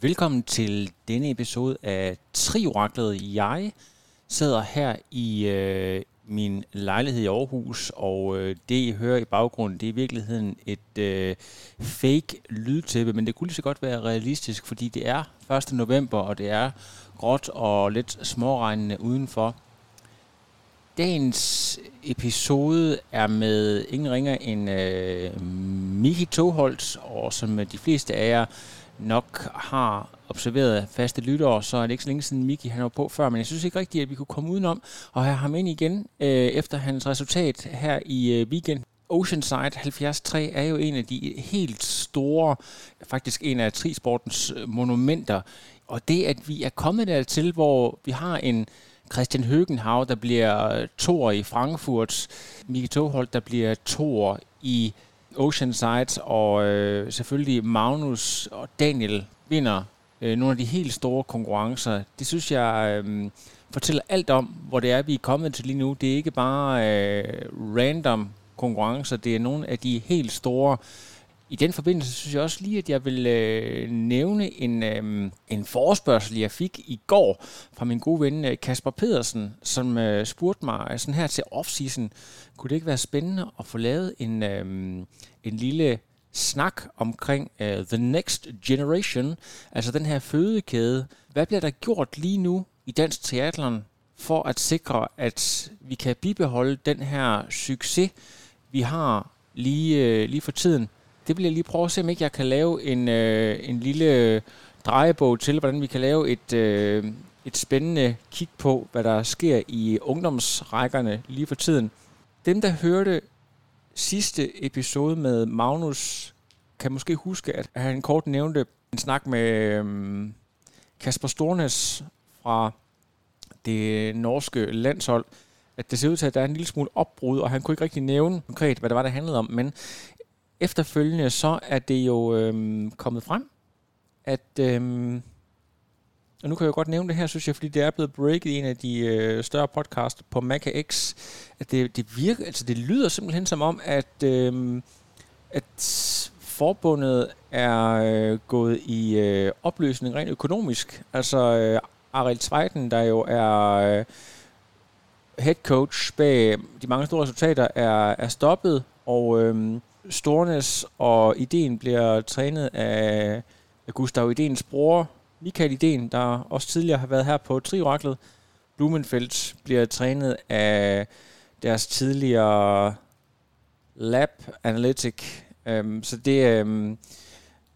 Velkommen til denne episode af Trioraklet. Jeg sidder her i øh, min lejlighed i Aarhus, og øh, det I hører i baggrunden, det er i virkeligheden et øh, fake lydtæppe, men det kunne lige så godt være realistisk, fordi det er 1. november, og det er gråt og lidt småregnende udenfor. Dagens episode er med ingen ringer end øh, Miki Togholt, og som de fleste af jer nok har observeret faste lyttere, så er det ikke så længe siden Miki han var på før, men jeg synes ikke rigtigt, at vi kunne komme udenom og have ham ind igen øh, efter hans resultat her i øh, weekend. Oceanside 73 er jo en af de helt store, faktisk en af trisportens øh, monumenter, og det, at vi er kommet dertil, hvor vi har en Christian Høgenhav, der bliver tor i Frankfurt, Miki Togholt, der bliver tor i Oceanside, og øh, selvfølgelig Magnus og Daniel vinder øh, nogle af de helt store konkurrencer. Det synes jeg øh, fortæller alt om, hvor det er, vi er kommet til lige nu. Det er ikke bare øh, random konkurrencer, det er nogle af de helt store. I den forbindelse synes jeg også lige, at jeg vil øh, nævne en, øh, en forespørgsel, jeg fik i går fra min gode ven øh, Kasper Pedersen, som øh, spurgte mig sådan her til offseason, kunne det ikke være spændende at få lavet en, øh, en lille snak omkring uh, The Next Generation, altså den her fødekæde. Hvad bliver der gjort lige nu i dansk triathlon for at sikre, at vi kan bibeholde den her succes, vi har lige, øh, lige for tiden? Det vil jeg lige prøve at se, om ikke jeg kan lave en, øh, en lille drejebog til, hvordan vi kan lave et, øh, et spændende kig på, hvad der sker i ungdomsrækkerne lige for tiden. Dem, der hørte sidste episode med Magnus, kan måske huske, at han kort nævnte en snak med øh, Kasper Stornes fra det norske landshold, at det ser ud til, at der er en lille smule opbrud, og han kunne ikke rigtig nævne konkret, hvad det var, det handlede om, men efterfølgende så er det jo øhm, kommet frem, at øhm, og nu kan jeg godt nævne det her, synes jeg, fordi det er blevet breaket i en af de øh, større podcast på Maca X, at det, det virker, altså det lyder simpelthen som om, at, øh, at forbundet er øh, gået i øh, opløsning rent økonomisk. Altså øh, Arild Zweiten, der jo er øh, head coach bag de mange store resultater, er, er stoppet, og øh, Stornes og Ideen bliver trænet af, Gustav Idens bror, Michael Ideen, der også tidligere har været her på Trioraklet. Blumenfeldt bliver trænet af deres tidligere Lab Analytic. Um, så det um,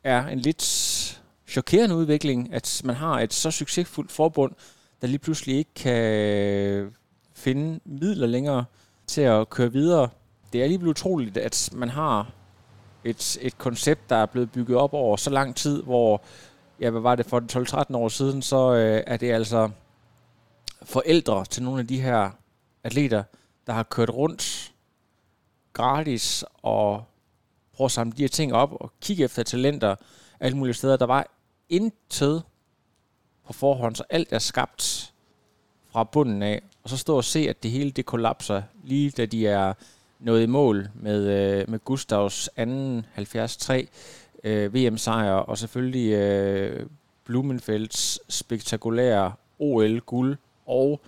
er en lidt chokerende udvikling, at man har et så succesfuldt forbund, der lige pludselig ikke kan finde midler længere til at køre videre. Det er alligevel utroligt, at man har et, et koncept, der er blevet bygget op over så lang tid, hvor ja, hvad var det for 12-13 år siden, så øh, er det altså forældre til nogle af de her atleter, der har kørt rundt gratis og prøvet at samle de her ting op og kigge efter talenter alle mulige steder. Der var intet på forhånd, så alt er skabt fra bunden af, og så stå og se, at det hele det kollapser, lige da de er nåede i mål med, øh, med Gustavs anden 73 øh, VM-sejr, og selvfølgelig øh, Blumenfelds spektakulære OL-guld og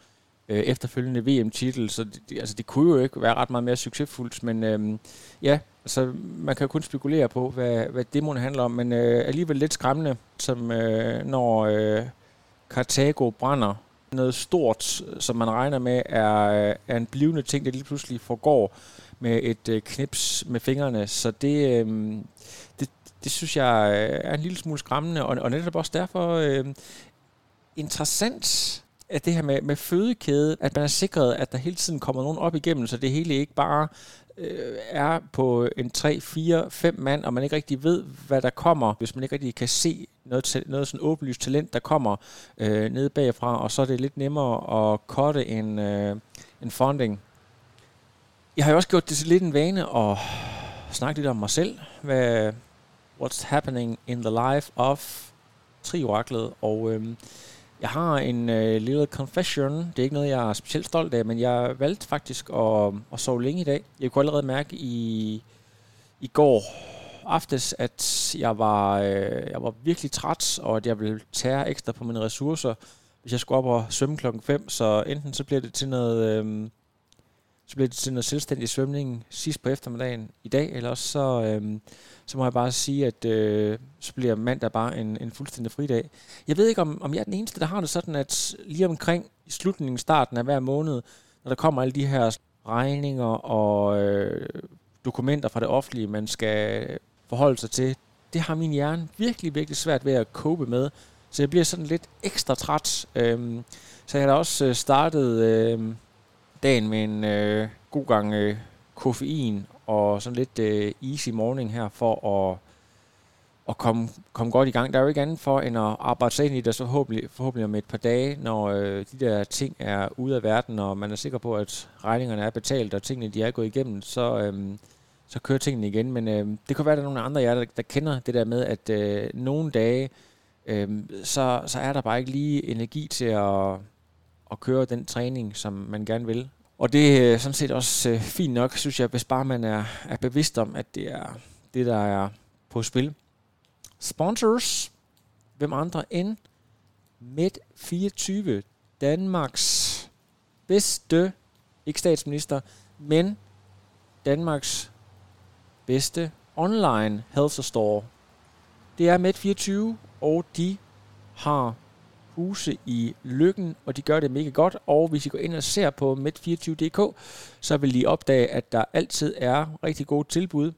øh, efterfølgende VM-titel, så det, altså, det kunne jo ikke være ret meget mere succesfuldt, men øh, ja, altså, man kan jo kun spekulere på, hvad, hvad det må handler om, men øh, alligevel lidt skræmmende, som øh, når øh, Cartago brænder. Noget stort, som man regner med er, øh, er en blivende ting, der lige pludselig forgår med et øh, knips med fingrene. Så det, øh, det, det synes jeg øh, er en lille smule skræmmende, og, og netop også derfor øh, interessant at det her med, med fødekæde, at man er sikret, at der hele tiden kommer nogen op igennem, så det hele ikke bare øh, er på en 3, 4, 5 mand, og man ikke rigtig ved, hvad der kommer, hvis man ikke rigtig kan se noget, noget sådan åbenlyst talent, der kommer øh, nede bagfra, og så er det lidt nemmere at cutte en, øh, en funding. Jeg har jo også gjort det til lidt en vane at snakke lidt om mig selv, hvad, what's happening in the life of trioraklet, og øhm, jeg har en øh, lille confession. Det er ikke noget, jeg er specielt stolt af, men jeg valgte faktisk at, at sove længe i dag. Jeg kunne allerede mærke i, i går aftes, at jeg var, øh, jeg var virkelig træt, og at jeg ville tære ekstra på mine ressourcer, hvis jeg skulle op og svømme klokken 5. Så enten så bliver det til noget... Øh, så bliver det til noget selvstændig svømning sidst på eftermiddagen i dag, eller også så, øh, så må jeg bare sige, at øh, så bliver mandag bare en, en fuldstændig fridag. Jeg ved ikke, om, om jeg er den eneste, der har det sådan, at lige omkring i slutningen, starten af hver måned, når der kommer alle de her regninger og øh, dokumenter fra det offentlige, man skal forholde sig til, det har min hjerne virkelig, virkelig svært ved at cope med. Så jeg bliver sådan lidt ekstra træt. Øh, så jeg har da også øh, startet... Øh, dagen med en øh, god gang øh, koffein og sådan lidt øh, easy morning her for at, at komme, komme godt i gang. Der er jo ikke andet for end at arbejde sig ind i det, så forhåbentlig, forhåbentlig om et par dage, når øh, de der ting er ude af verden, og man er sikker på, at regningerne er betalt, og tingene de er gået igennem, så, øh, så kører tingene igen. Men øh, det kan være, at der er nogle andre af jer, der, der kender det der med, at øh, nogle dage, øh, så, så er der bare ikke lige energi til at at køre den træning, som man gerne vil. Og det er øh, sådan set også øh, fint nok, synes jeg, hvis bare man er, er bevidst om, at det er det, der er på spil. Sponsors. Hvem andre end Med24, Danmarks bedste, ikke statsminister, men Danmarks bedste online health store. Det er Med24, og de har huse i Lykken, og de gør det mega godt. Og hvis I går ind og ser på med24.dk, så vil I opdage, at der altid er rigtig gode tilbud.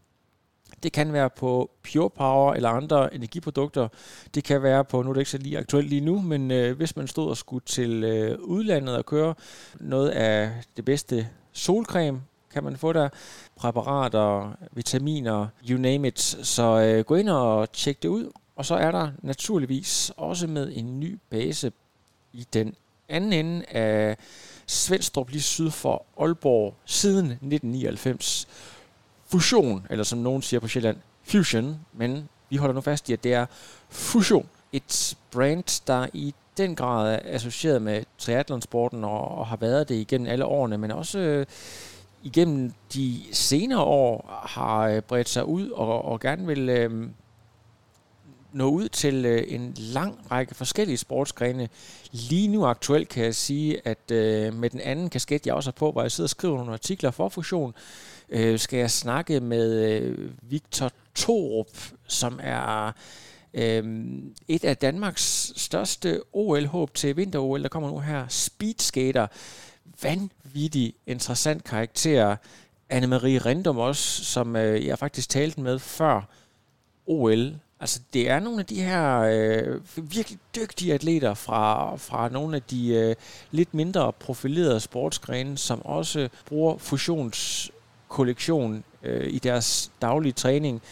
Det kan være på Pure Power eller andre energiprodukter. Det kan være på, nu er det ikke så lige aktuelt lige nu, men øh, hvis man stod og skulle til øh, udlandet og køre noget af det bedste solcreme, kan man få der. Præparater, vitaminer, you name it. Så øh, gå ind og tjek det ud. Og så er der naturligvis også med en ny base i den anden ende af Svendstrup lige syd for Aalborg siden 1999. Fusion, eller som nogen siger på Sjælland, fusion, men vi holder nu fast i, at det er fusion. Et brand, der i den grad er associeret med triathlonsporten og, og har været det igennem alle årene, men også øh, igennem de senere år har øh, bredt sig ud og, og gerne vil øh, nå ud til øh, en lang række forskellige sportsgrene. Lige nu aktuelt kan jeg sige, at øh, med den anden kasket, jeg også har på, hvor jeg sidder og skriver nogle artikler for Fusion, øh, skal jeg snakke med øh, Victor Torup, som er øh, et af Danmarks største OL-håb til vinter-OL, der kommer nu her. Speedskater. Vanvittig interessant karakter. Anne-Marie Rindum også, som øh, jeg faktisk talte med før OL Altså, det er nogle af de her øh, virkelig dygtige atleter fra, fra nogle af de øh, lidt mindre profilerede sportsgrene, som også bruger fusionskollektion øh, i deres daglige træning.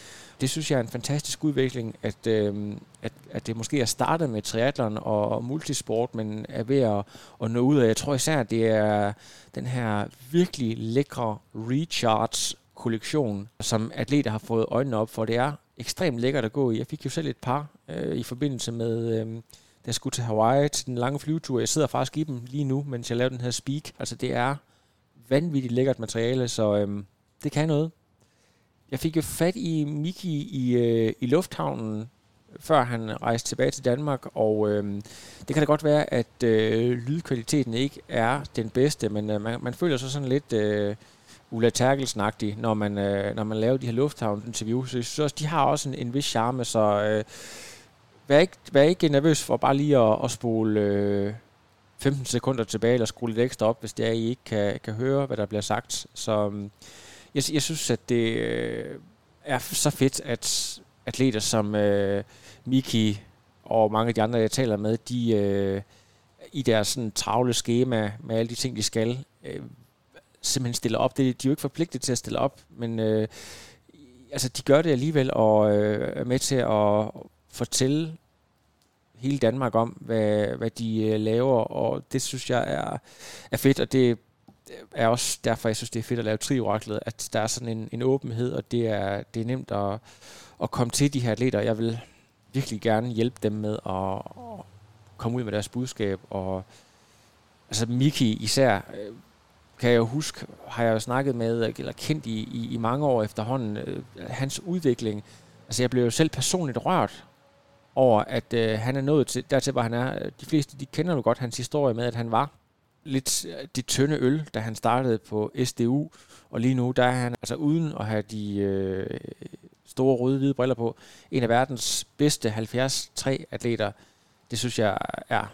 Det synes jeg er en fantastisk udvikling, at, øh, at, at det måske er startet med triathlon og, og multisport, men er ved at, at nå ud af. Jeg tror især, at det er den her virkelig lækre recharge kollektion, som atleter har fået øjnene op for. Det er ekstremt lækkert at gå i. Jeg fik jo selv et par øh, i forbindelse med, øh, da jeg skulle til Hawaii til den lange flyvetur. Jeg sidder faktisk i dem lige nu, mens jeg laver den her speak. Altså det er vanvittigt lækkert materiale, så øh, det kan noget. Jeg fik jo fat i Miki i, øh, i lufthavnen, før han rejste tilbage til Danmark, og øh, det kan da godt være, at øh, lydkvaliteten ikke er den bedste, men øh, man, man føler sig sådan lidt... Øh, Ulla terkelsen når man, øh, når man laver de her lufthavn-interviews. Så jeg synes også, de har også en, en vis charme, så øh, vær, ikke, vær ikke nervøs for bare lige at, at spole øh, 15 sekunder tilbage, eller skrue lidt ekstra op, hvis det er, I ikke kan, kan høre, hvad der bliver sagt. Så øh, jeg, jeg synes, at det øh, er så fedt, at atleter som øh, Miki og mange af de andre, jeg taler med, de... Øh, i deres sådan, travle schema med alle de ting, de skal, øh, simpelthen stiller op. Det, de er jo ikke forpligtet til at stille op, men øh, altså, de gør det alligevel og øh, er med til at fortælle hele Danmark om, hvad, hvad de øh, laver, og det synes jeg er, er fedt, og det er også derfor, jeg synes, det er fedt at lave trioraklet, at der er sådan en, en åbenhed, og det er, det er nemt at, at komme til de her atleter. Jeg vil virkelig gerne hjælpe dem med at, at komme ud med deres budskab, og altså Miki især, øh, kan jeg jo huske, har jeg jo snakket med, eller kendt i, i, i mange år efterhånden, øh, hans udvikling. Altså jeg blev jo selv personligt rørt over, at øh, han er nået til, dertil, hvor han er. De fleste, de kender jo godt hans historie med, at han var lidt øh, de tynde øl, da han startede på SDU, og lige nu, der er han altså uden at have de øh, store røde hvide briller på, en af verdens bedste 73 atleter. Det synes jeg er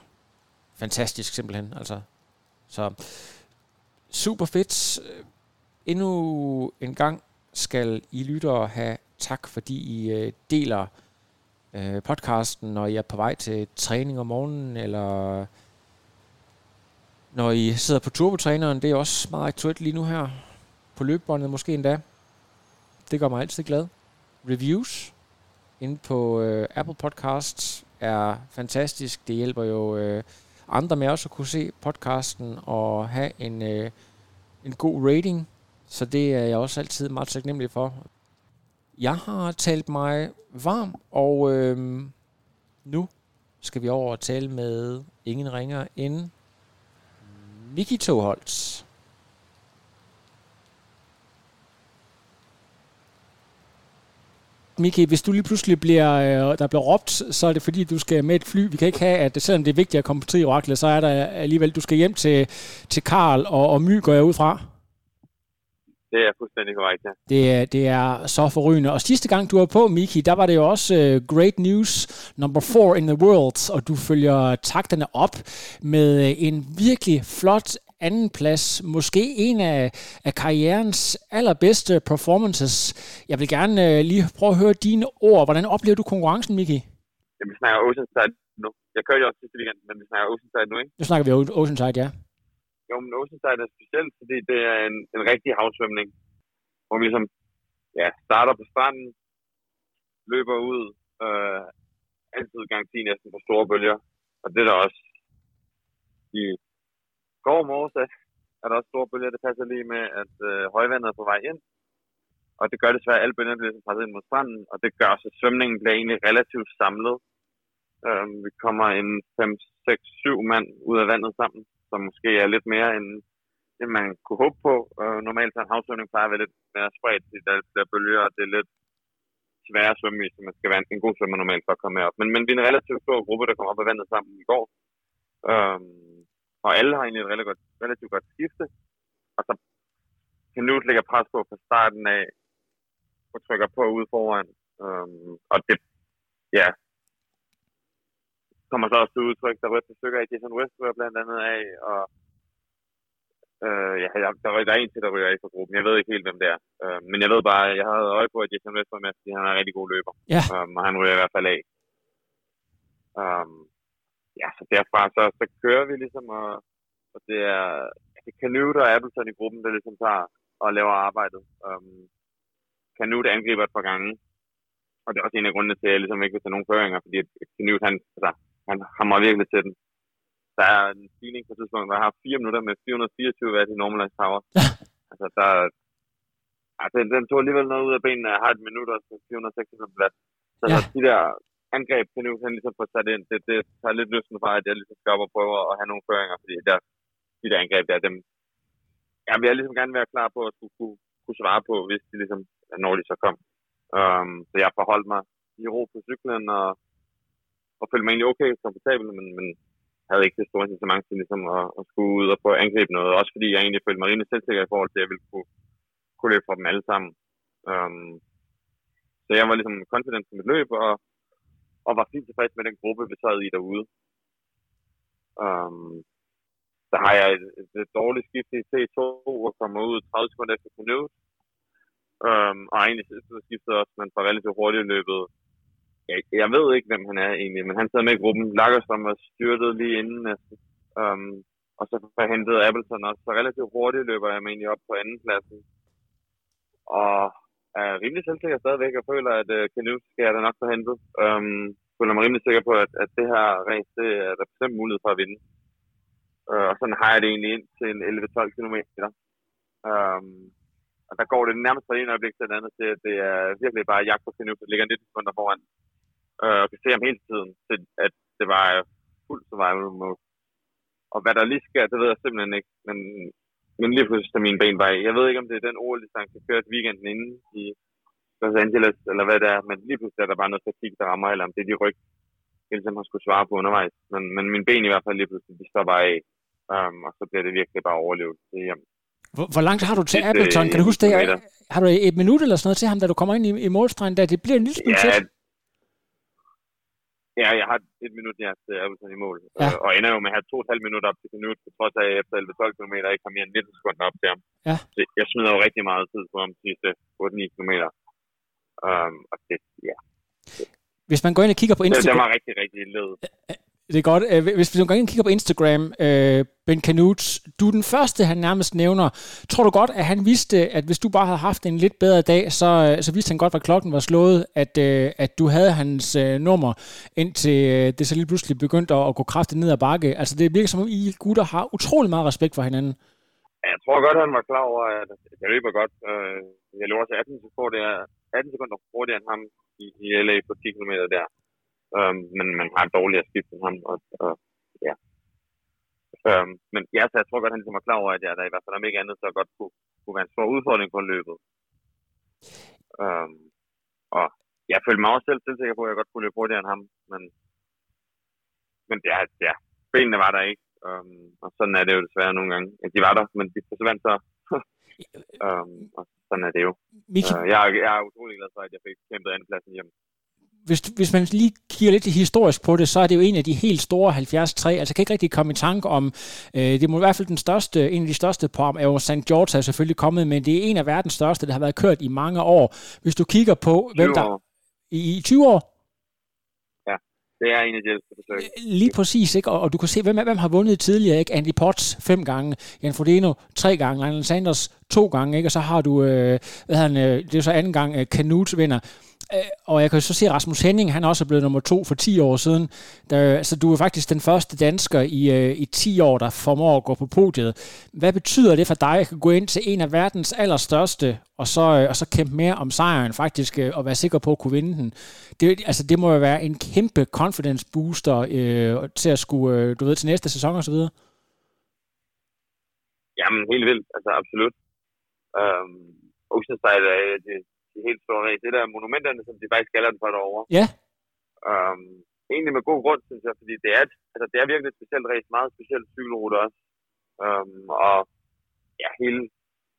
fantastisk simpelthen. Altså, så super fedt. Endnu en gang skal I lyttere have tak, fordi I øh, deler øh, podcasten, når I er på vej til træning om morgenen, eller når I sidder på turbotræneren. Det er også meget aktuelt lige nu her på løbebåndet måske endda. Det gør mig altid glad. Reviews inde på øh, Apple Podcasts er fantastisk. Det hjælper jo øh, andre med også at kunne se podcasten og have en, øh, en god rating. Så det er jeg også altid meget taknemmelig for. Jeg har talt mig varm, og øh, nu skal vi over og tale med ingen ringer end Miki Toholtz. Miki, hvis du lige pludselig bliver, øh, der bliver råbt, så er det fordi, du skal med et fly. Vi kan ikke have, at selvom det er vigtigt at komme på tri så er der alligevel, du skal hjem til, til Karl og, og My, går jeg ud fra. Det er fuldstændig korrekt, ja. Det er, det er så forrygende. Og sidste gang, du var på, Miki, der var det jo også uh, Great News number four in the world, og du følger takterne op med uh, en virkelig flot anden plads. Måske en af, af karrierens allerbedste performances. Jeg vil gerne uh, lige prøve at høre dine ord. Hvordan oplever du konkurrencen, Miki? Ja, vi snakker Oceanside nu. Jeg kørte jo også sidste weekend, men vi snakker Oceanside nu, ikke? Nu snakker vi Oceanside, ja. Jo, men Oceanside er specielt, fordi det er en, en rigtig havsvømning, hvor vi ligesom ja, starter på stranden, løber ud, øh, altid garanti næsten på store bølger. Og det er der også i går morges, er der også store bølger. Det passer lige med, at øh, højvandet er på vej ind. Og det gør desværre, at alle bølgerne bliver ligesom presset ind mod stranden, og det gør så svømningen bliver egentlig relativt samlet. Øhm, vi kommer en 5, 6, 7 mand ud af vandet sammen som måske er lidt mere end, end man kunne håbe på. Øh, normalt så en havsvømning plejer at være lidt mere spredt, fordi der bliver bølger, og det er lidt svære at svømme i, så man skal være en, god svømmer normalt for at komme op. Men, men vi er en relativt stor gruppe, der kommer op af vandet sammen i går. Øhm, og alle har egentlig et relativt godt, relativt godt skifte. Og så kan nu lægge pres på fra starten af, og trykker på ude foran. Um, og det, ja, kommer så også til udtryk, der rødt stykker af Jason Westwood blandt andet af, og øh, ja, der, der, der er en til, der ryger af for gruppen. Jeg ved ikke helt, hvem det er. Øh, men jeg ved bare, jeg havde øje på, at Jason var med, fordi han er en rigtig god løber. Ja. Um, og han ryger i hvert fald af. Um, ja, så derfra så, så kører vi ligesom, og, og det er, det er Canute og Appleton i gruppen, der ligesom tager og laver arbejdet. Um, Canute angriber et par gange, og det er også en af grundene til, at jeg ligesom ikke vil tage nogen føringer, fordi Canute, han, altså, han hammer virkelig til den. Der er en stigning på tidspunkt, hvor jeg har 4 minutter med 424 watt i normalized power. altså, der, altså, den, den tog alligevel noget ud af benene. Jeg har et minut og 406 watt. Så ja. de der angreb kan nu han ligesom får sat ind. Det, det tager lidt lysten fra, at jeg ligesom skal op og prøve at have nogle føringer, fordi der, de der angreb der, dem, jeg vil ligesom gerne være klar på at skulle kunne, kunne svare på, hvis de ligesom, når de så kom. Um, så jeg forholdt mig i ro på cyklen, og og følte mig egentlig okay komfortabel, men, men havde ikke det store incitament til ligesom at, at skulle ud og prøve at angribe noget. Også fordi jeg egentlig følte mig rimelig selvsikker i forhold til, at jeg ville kunne, kunne løbe fra dem alle sammen. Um, så jeg var ligesom confident på mit løb, og, og var fint tilfreds med den gruppe, vi sad i derude. Um, så har jeg et, et, et dårligt skift i T2 og kommer ud 30 sekunder efter Canute. Um, øhm, og egentlig så skiftede også, men for relativt hurtigt løbet jeg, jeg ved ikke, hvem han er egentlig, men han sad med i gruppen. Lagerstrøm var styrtet lige inden næsten. Um, og så hentet Appleton også, så relativt hurtigt løber jeg mig egentlig op på anden pladsen. Og er rimelig selvsikker stadigvæk, og føler, at øh, Canute skal jeg da nok få hentet. Øhm, føler mig rimelig sikker på, at, at det her race, det er der bestemt mulighed for at vinde. Øh, og sådan har jeg det egentlig ind til en 11-12 km. Øhm, og der går det nærmest fra en øjeblik til den anden til, at det er virkelig bare jagt på Canute, der ligger 19 sekunder foran. Øh, og kan se ham hele tiden, til at det var fuld survival mode. Og hvad der lige sker, det ved jeg simpelthen ikke. Men, men lige pludselig er min ben bare Jeg ved ikke, om det er den OL-distance, der kørt weekenden inden i Los Angeles, eller hvad det er. Men lige pludselig er der bare noget fatigue, der rammer, eller om det er de ryg, hele tiden har skulle svare på undervejs. Men, men min ben i hvert fald lige pludselig, de står bare af. Um, og så bliver det virkelig bare overlevet til hjem. Hvor, hvor langt har du til Appleton? Kan du huske det? Har du et minut eller sådan noget til ham, da du kommer ind i, i målstregen? Der? Det bliver en lille smule ja, Ja, jeg har et minut ja, til Appleton i mål. Ja. Øh, og ender jo med at have to og et halvt minutter op til Canute, på trods af, at efter 11-12 km ikke har mere end 19 sekunder op til ham. Ja. Så jeg smider jo rigtig meget tid på ham de sidste 8-9 km. Um, og det, ja. Hvis man går ind og kigger på Instagram... Det, det var rigtig, rigtig led. Det er godt. Øh, hvis vi nogle gange kigger på Instagram, øh, Ben Canutes, du er den første, han nærmest nævner. Tror du godt, at han vidste, at hvis du bare havde haft en lidt bedre dag, så, øh, så vidste han godt, hvad klokken var slået, at, øh, at du havde hans nummer, indtil det så lige pludselig begyndte at, at gå kraftigt ned ad bakke. Altså det virker som om, I gutter har utrolig meget respekt for hinanden. Jeg tror godt, han var klar over, at jeg løber godt. Jeg løber også 18 sekunder, 18 sekunder hurtigere end ham i, i LA på 10 km der. Um, men man har en dårligere skift end ham. Og, og, ja. Um, men ja, så jeg tror godt, han ligesom var klar over, at jeg der i hvert fald om ikke andet, så godt kunne, kunne være en stor udfordring på løbet. Um, og jeg følte mig også selv sikker på, at jeg godt kunne løbe hurtigere end ham. Men, men ja, ja, benene var der ikke. Um, og sådan er det jo desværre nogle gange. De var der, men de forsvandt så. um, og sådan er det jo. Miki... Uh, jeg, jeg er utrolig glad for, at jeg fik kæmpet andenpladsen hjem hvis, hvis man lige kigger lidt historisk på det, så er det jo en af de helt store 73. Altså kan ikke rigtig komme i tanke om, øh, det må i hvert fald den største, en af de største på er jo St. George er selvfølgelig kommet, men det er en af verdens største, der har været kørt i mange år. Hvis du kigger på, hvem der... I, I 20 år? Ja, det er en af de ældste forsøg. Lige præcis, ikke? Og, og du kan se, hvem, hvem har vundet tidligere, ikke? Andy Potts fem gange, Jan Frodeno tre gange, Lionel Sanders to gange, ikke? Og så har du, øh, hvad han, øh, det er så anden gang, øh, Canute vinder. Øh, og jeg kan så se, at Rasmus Henning, han også er blevet nummer to for 10 år siden. Der, altså, du er faktisk den første dansker i, øh, i 10 år, der formår at gå på podiet. Hvad betyder det for dig at gå ind til en af verdens allerstørste, og så, øh, og så kæmpe mere om sejren faktisk, øh, og være sikker på at kunne vinde den? Det, altså, det må jo være en kæmpe confidence booster øh, til at skulle, øh, du ved, til næste sæson og så videre. Jamen, helt vildt. Altså, absolut. Øhm, Oceanside er det, de helt store race. Det der monumenterne, som de faktisk kalder den for derovre. Ja. Um, egentlig med god grund, synes jeg, fordi det er, altså, det er virkelig et specielt race, meget specielt cykelrute også. Um, og ja, hele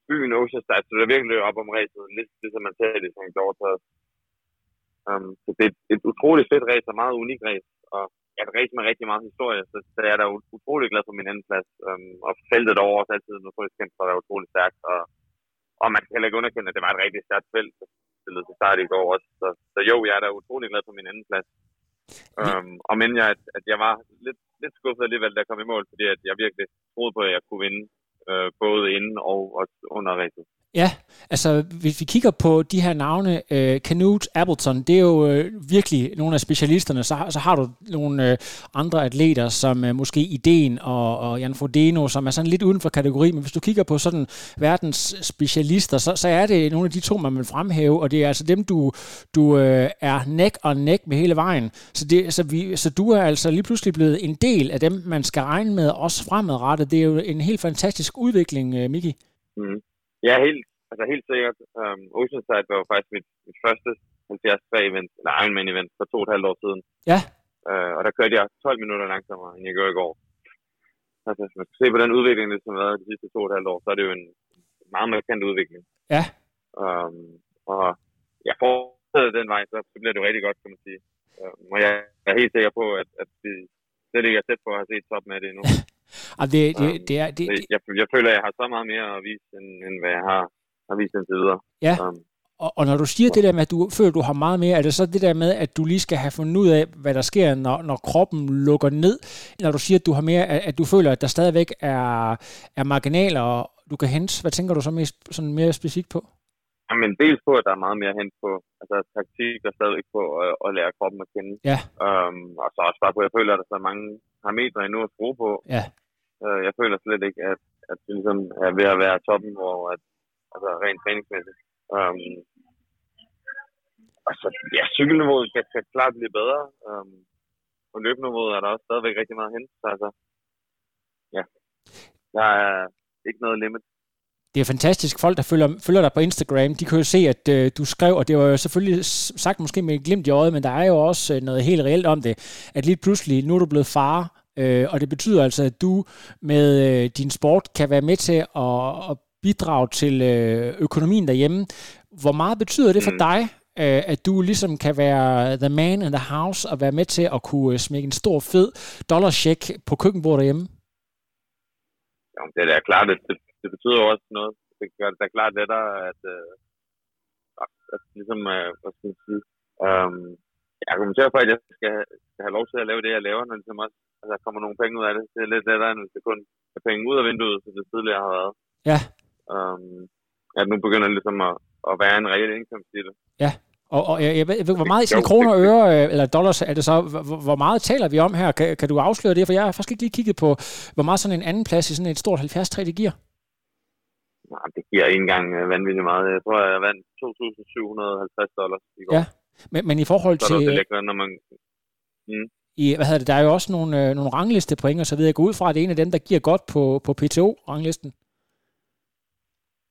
byen Oceanside, så det er virkelig op om racet, lidt ligesom man tager det i St. George Um, så det er et, et utroligt fedt race og meget unik race. Og ja, et race med rigtig meget historie, så, så jeg er da utrolig glad for min anden plads. Um, og feltet over også altid notorisk kendt for at være utrolig stærkt. Og og man kan heller ikke underkende, at det var et rigtig stærkt felt, spillet til start i går også. Så, så jo, jeg er da utrolig glad for min anden plads. Um, og men jeg, at, at jeg var lidt, lidt skuffet alligevel, da jeg kom i mål, fordi at jeg virkelig troede på, at jeg kunne vinde øh, både inden og, og under racet. Ja, altså hvis vi kigger på de her navne, øh, Canute, Appleton, det er jo øh, virkelig nogle af specialisterne. Så, så har du nogle øh, andre atleter, som øh, måske Ideen og, og Jan Frodeno, som er sådan lidt uden for kategori. Men hvis du kigger på sådan verdens specialister, så, så er det nogle af de to, man vil fremhæve, og det er altså dem, du, du øh, er neck og neck med hele vejen. Så, det, så, vi, så du er altså lige pludselig blevet en del af dem, man skal regne med også fremadrettet. Det er jo en helt fantastisk udvikling, øh, Miki. Mm. Ja, helt, altså helt sikkert. Um, Oceanside var jo faktisk mit, mit første 73-event, eller Ironman-event for to og et halvt år siden. Ja. Uh, og der kørte jeg 12 minutter langsommere, end jeg gjorde i går. Altså, hvis man skal se på den udvikling, som har været de sidste to og et halvt år, så er det jo en meget markant udvikling. Ja. Um, og jeg får den vej, så, så bliver det jo rigtig godt, kan man sige. Um, og jeg er helt sikker på, at, at det slet ikke er tæt på at have set top med det endnu. Og det, det, det er, det, jeg, jeg føler, at jeg har så meget mere at vise, end, end hvad jeg har, har vist indtil videre. Ja, Og, og når du siger det der med, at du føler, at du har meget mere, er det så det der med, at du lige skal have fundet ud af, hvad der sker, når, når kroppen lukker ned? Når du siger, at du har mere, at, at du føler, at der stadigvæk er, er marginaler, du kan hente. Hvad tænker du så mest, sådan mere specifikt på? Jamen, dels på, at der er meget mere hen på altså, taktik og stadigvæk på at, at lære kroppen at kende. Ja. Um, og så også bare på, at jeg føler, at der er så mange parametre endnu at skrue på. Ja. Øh, jeg føler slet ikke, at, at det ligesom er ved at være toppen, hvor at, altså rent træningsmæssigt. Um, altså, så, ja, cykelniveauet kan, kan klart blive bedre. Um, på løbeniveauet er der også stadigvæk rigtig meget hen. Så altså, ja, der er ikke noget limit det er fantastisk. Folk, der følger, følger dig på Instagram, de kan jo se, at øh, du skrev, og det var jo selvfølgelig sagt måske med et glimt i øjet, men der er jo også øh, noget helt reelt om det, at lige pludselig, nu er du blevet far, øh, og det betyder altså, at du med øh, din sport kan være med til at, at bidrage til øh, økonomien derhjemme. Hvor meget betyder det for mm. dig, øh, at du ligesom kan være the man in the house og være med til at kunne øh, smække en stor fed dollarcheck på køkkenbordet derhjemme? Ja, det er klart, at det, det betyder også noget. Det gør det da klart lettere, at, øh, at, at ligesom, øh, hvad skal man sige, øh, jeg argumenterer for, at jeg skal, skal have lov til at lave det, jeg laver, når ligesom også, altså, der kommer nogle penge ud af det. Det er lidt lettere, end hvis det kun er penge ud af vinduet, som det tidligere har været. Ja. Um, at nu begynder det ligesom at, at være en reel indkomst i det. Ja. Og, og jeg, jeg ved, hvor meget i kroner og øre, øh, eller dollars er det så, hvor, hvor meget taler vi om her? Kan, kan du afsløre det? For jeg har faktisk ikke lige kigget på, hvor meget sådan en anden plads i sådan et stort 70-3 det giver. Nej, det giver ikke engang øh, vanvittigt meget. Jeg tror, jeg vandt 2.750 dollars i går. Ja, men, men i forhold så til... Så er det lækkert, når man... Mm. I, hvad hedder det, der er jo også nogle, øh, nogle ranglistepoint og så videre. Jeg går ud fra, at det er en af dem, der giver godt på, på PTO-ranglisten.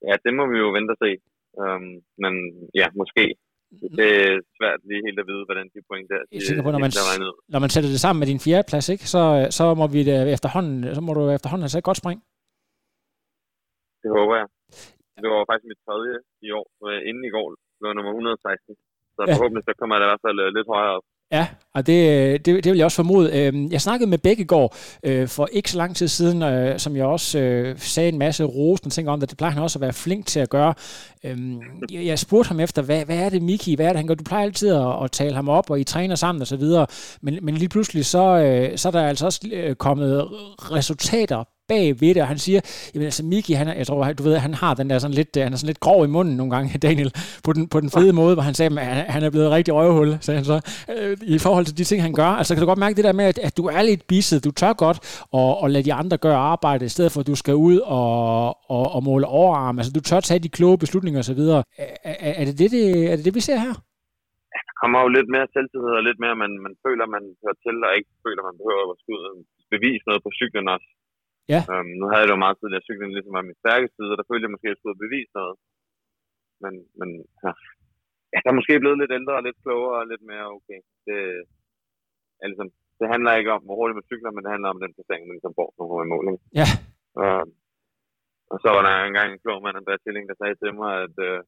Ja, det må vi jo vente og se. Um, men ja, måske. Det er svært lige helt at vide, hvordan de point der, de, tænker på, når man, når man sætter det sammen med din fjerde plads, ikke, så, så må vi efterhånden, så må du efterhånden have sat godt spring. Det håber jeg. Det var faktisk mit tredje i år. Inden i går blev nummer 116. Så ja. forhåbentlig så kommer jeg i hvert fald øh, lidt højere op. Ja, og det, det, det vil jeg også formode. Øhm, jeg snakkede med går øh, for ikke så lang tid siden, øh, som jeg også sagde en masse rosende ting om det. Det plejer han også at være flink til at gøre. Øhm, jeg spurgte ham efter, hvad, hvad er det, Miki? Hvad er det, han gør? Du plejer altid at, at tale ham op, og I træner sammen og så videre. Men, men lige pludselig, så, så er der altså også kommet resultater bag ved det, og han siger, jamen altså Miki, han jeg tror, du ved, han har den der sådan lidt, han er sådan lidt grov i munden nogle gange, Daniel, på den, på den fede måde, hvor han sagde, at han er blevet rigtig røvhul, sagde han så, øh, i forhold til de ting, han gør. Altså kan du godt mærke det der med, at, at du er lidt bisset, du tør godt og, og lade de andre gøre arbejde, i stedet for at du skal ud og, og, og måle overarm. Altså du tør tage de kloge beslutninger osv. Er, er, er, det det, det, er det det, vi ser her? der kommer jo lidt mere selvtillid og lidt mere, man, man føler, man hører til, og ikke føler, man behøver at skulle bevise noget på cyklen også. Ja. Um, nu havde jeg det jo meget tidligere, at cyklen ligesom var min stærke side, og der følte jeg måske, at jeg skulle bevise noget. Men, men ja. der er måske blevet lidt ældre og lidt klogere og lidt mere okay. Det, ja, ligesom, det handler ikke om, hvor hurtigt man cykler, men det handler om den placering, man ligesom får, når man er mål. Ja. Um, og så var der engang en klog mand, Andreas Tilling, der sagde til mig, at uh,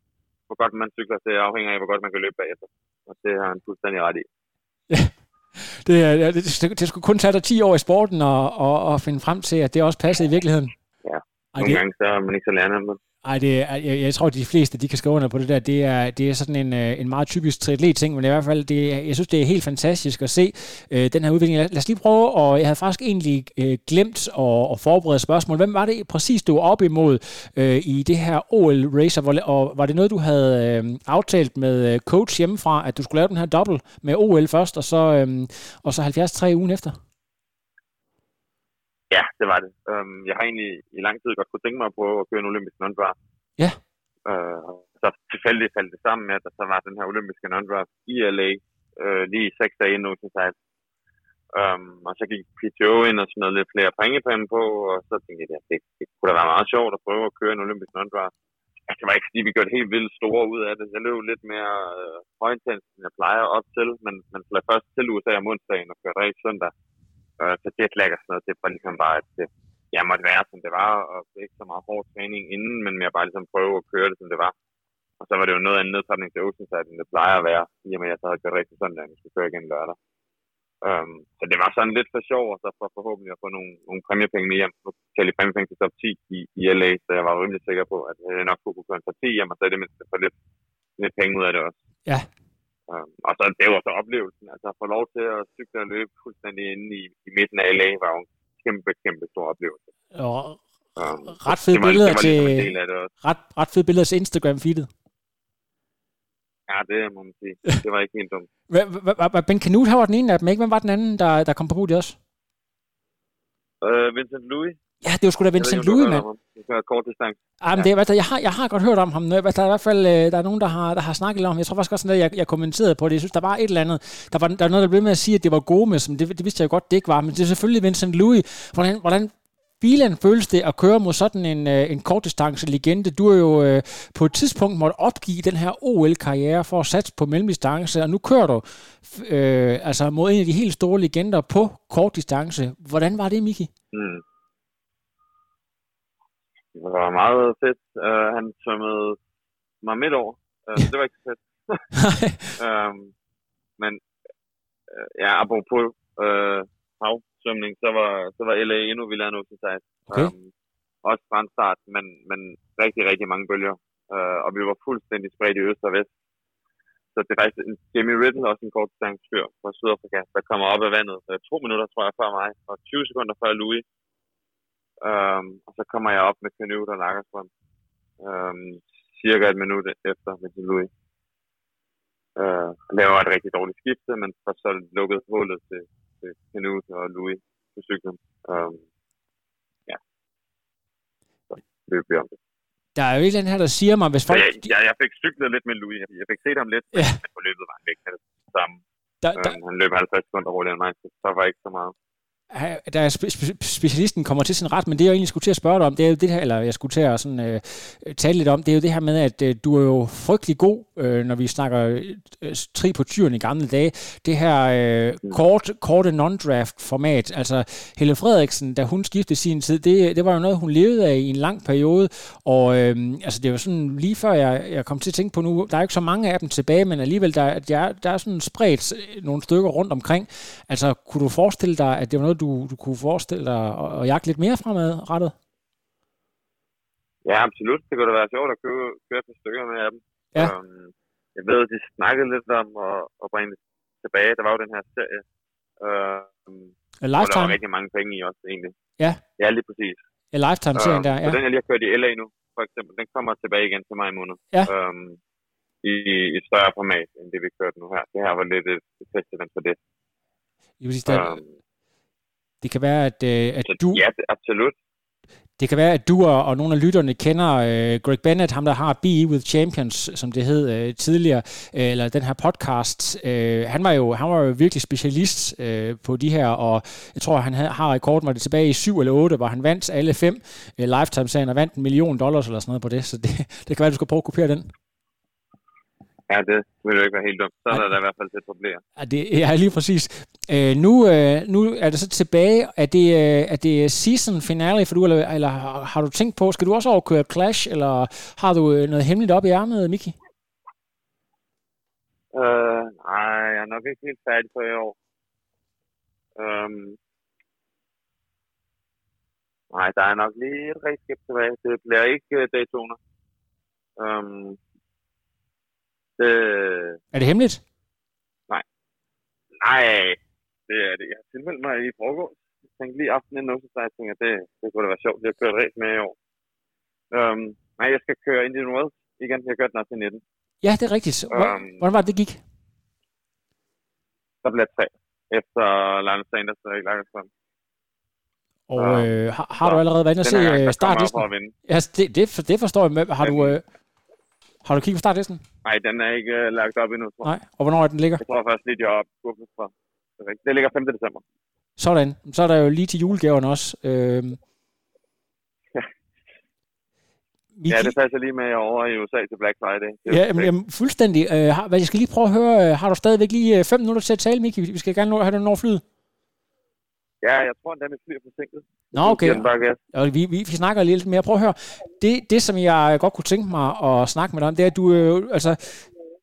hvor godt man cykler, det afhænger af, hvor godt man kan løbe bagefter. Og det har han fuldstændig ret i. Ja det, det, det, det skulle kun tage dig 10 år i sporten og, og, og finde frem til, at det også passede i virkeligheden. Ja, nogle det, gange så er man ikke så lærende ej, det, jeg, jeg tror, at de fleste de kan skrive under på det der. Det er, det er sådan en, øh, en meget typisk triatlet-ting, men i hvert fald, det, jeg synes, det er helt fantastisk at se øh, den her udvikling. Lad, lad os lige prøve, og jeg havde faktisk egentlig øh, glemt at, at forberede spørgsmål. Hvem var det præcis, du var op imod øh, i det her OL-racer? Og var det noget, du havde øh, aftalt med øh, coach hjemmefra, at du skulle lave den her dobbelt med OL først, og så, øh, og så 73 ugen efter? Ja, det var det. Um, jeg har egentlig i lang tid godt kunne tænke mig at prøve at køre en olympisk non Ja. Uh, så tilfældigt faldt det sammen med, at der så var den her olympiske non i LA uh, lige seks dage inden Oceanside. Um, og så gik PTO ind og sådan noget lidt flere pengepenge på, og så tænkte jeg, at det, det kunne da være meget sjovt at prøve at køre en olympisk non Altså, det var ikke fordi, vi gjorde helt vildt store ud af det. Jeg løb lidt mere øh, højintens, end jeg plejer op til, men, men fløj først til USA om onsdagen og kørte rigtig søndag. Øh, så jetlag og sådan noget, det var ligesom bare, at det, jeg måtte være, som det var, og ikke så meget hård træning inden, men mere bare ligesom prøve at køre det, som det var. Og så var det jo noget andet nedtrækning til Oceanside, end det plejer at være, i og med at jeg så havde gjort rigtig sådan, at jeg skulle køre igen lørdag. Um, så det var sådan lidt for sjov, og så for forhåbentlig at få nogle, nogle præmiepenge med hjem. Nu kan jeg præmiepenge til top 10 i, i LA, så jeg var rimelig sikker på, at jeg nok kunne køre en top 10 hjem, og så er det mindst for lidt, lidt penge ud af det også. Ja. Um, og så det var så oplevelsen. Altså at få lov til at cykle og løbe fuldstændig inde i, i midten af LA var jo en kæmpe, kæmpe stor oplevelse. Og Um, ret fede var, billeder var til ligesom ret, ret fede billeder til Instagram feedet. Ja, det må man sige. Det var ikke helt dumt. Ben Canute, var den ene af dem, ikke? Hvem var den anden, der, der kom på podiet også? Uh, Vincent Louis. Ja, det var sgu da Vincent Louis, mand. Det kort distance. Ah, men det, hvad, jeg, har, jeg har godt hørt om ham. Der er i hvert fald øh, der er nogen, der har, der har snakket om Jeg tror faktisk også, at jeg, jeg kommenterede på det. Jeg synes, der var et eller andet. Der var, der var noget, der blev med at sige, at det var med, som det, det vidste jeg godt, det ikke var. Men det er selvfølgelig Vincent Louis. Hvordan, hvordan bilen føles det at køre mod sådan en, øh, en kortdistance legende? Du er jo øh, på et tidspunkt måtte opgive den her OL-karriere for at satse på mellemdistance, og nu kører du øh, altså mod en af de helt store legender på kortdistance. Hvordan var det, Miki? Mm. Det var meget fedt. Uh, han svømmede mig midt over. Uh, det var ikke så fedt. um, men uh, ja, apropos uh, havsvømning, så var, så var LA endnu vildere end Oceanside. Okay. Um, også brandstart, men, men rigtig, rigtig mange bølger. Uh, og vi var fuldstændig spredt i øst og vest. Så det er faktisk en Jamie Riddle, også en kort distancefyr fra Sydafrika, der kommer op af vandet uh, to minutter, tror jeg, før mig, og 20 sekunder før Louis. Um, og så kommer jeg op med Canute og Lagerstrøm. Um, cirka et minut efter med Louis. Uh, laver et rigtig dårligt skifte, men får så lukket hullet til, til Canute og Louis på cyklen. Um, ja. Så løb vi om det. Der er jo ikke her, der siger mig, hvis folk... Jeg, jeg, jeg fik cyklet lidt med Louis. Jeg fik set ham lidt, ja. men på løbet var han væk med det samme. Der, der... Um, han løb 50 sekunder hurtigere end mig, så der var ikke så meget der er spe- specialisten kommer til sin ret, men det jeg egentlig skulle til at spørge dig om, det er jo det her, eller jeg skulle til at sådan, øh, tale lidt om, det er jo det her med, at øh, du er jo frygtelig god, øh, når vi snakker øh, tri på tyren i gamle dage. Det her øh, kort, korte non-draft format, altså Helle Frederiksen, da hun skiftede sin tid, det, det var jo noget, hun levede af i en lang periode, og øh, altså det var sådan lige før jeg, jeg kom til at tænke på nu, der er ikke så mange af dem tilbage, men alligevel der, der, der er sådan spredt nogle stykker rundt omkring. Altså kunne du forestille dig, at det var noget, du, du kunne forestille dig at, at jagte lidt mere fremadrettet? Ja, absolut. Det kunne da være sjovt at køre, køre et stykker med af dem. Ja. Um, jeg ved, at de snakkede lidt om at, at bringe det tilbage. Der var jo den her serie. Um, A Lifetime? Og der var rigtig mange penge i også, egentlig. Ja. Ja, lige præcis. A Lifetime-serien um, der, ja. Så den, jeg lige har kørt i LA nu, for eksempel, den kommer tilbage igen til mig i måned. Ja. Um, i, i større format, end det vi kørte nu her. Det her var lidt et, et festival for det. Vil sige, der, um, det kan være, at, øh, at du... Ja, absolut. Det kan være, at du og, og nogle af lytterne kender øh, Greg Bennett, ham der har Be With Champions, som det hed øh, tidligere, øh, eller den her podcast. Øh, han, var jo, han var jo virkelig specialist øh, på de her, og jeg tror, han har rekorden, var det tilbage i 7 eller 8, hvor han vandt alle fem øh, lifetime-serien og vandt en million dollars eller sådan noget på det, så det, det kan være, at du skal prøve at kopiere den. Ja, det vil jo ikke være helt dumt. Så er der, der i hvert fald til problemer. Ja, det er ja, lige præcis. Øh, nu, øh, nu er det så tilbage. Er det, øh, er det season finale for du, eller, eller har, du tænkt på, skal du også overkøre Clash, eller har du øh, noget hemmeligt op i ærmet, Miki? Uh, nej, jeg er nok ikke helt færdig på i år. Um, nej, der er nok lige et redskab tilbage. Det bliver ikke uh, Daytona. Um, det... Er det hemmeligt? Nej. Nej, det er det. Jeg har tilmeldt mig i forgårs. Jeg tænkte lige aften inden også, så jeg tænkte, at det, det kunne da være sjovt. Jeg har kørt race med i år. Um, nej, jeg skal køre Indian Wells igen. Jeg har kørt den også i 19. Ja, det er rigtigt. Hvordan, um, hvordan var det, det gik? Der blev tre. Efter Lance Sanders og Erik Lagerstrøm. Og øh, har, har du allerede været inde og se startlisten? Ja, det, det, det forstår jeg. Med. Har du, øh, har du kigget på startlisten? Nej, den er ikke uh, lagt op endnu, tror jeg. Nej, og hvornår er den ligger? Jeg tror først lige, jeg er op for. Det ligger 5. december. Sådan. Så er der jo lige til julegaverne også. Øhm. Vi ja, det passer lige med over i USA til Black Friday. Ja, jamen, jamen, fuldstændig. Øh, har, jeg skal lige prøve at høre, har du stadigvæk lige 5 minutter til at tale, Miki? Vi skal gerne nå, have den over flyet. Ja, jeg tror, den er fly forsinket. Nå, okay. Og vi, vi, vi snakker lidt mere. Prøv at høre. Det, det, som jeg godt kunne tænke mig at snakke med dig om, det er, at du, øh, altså,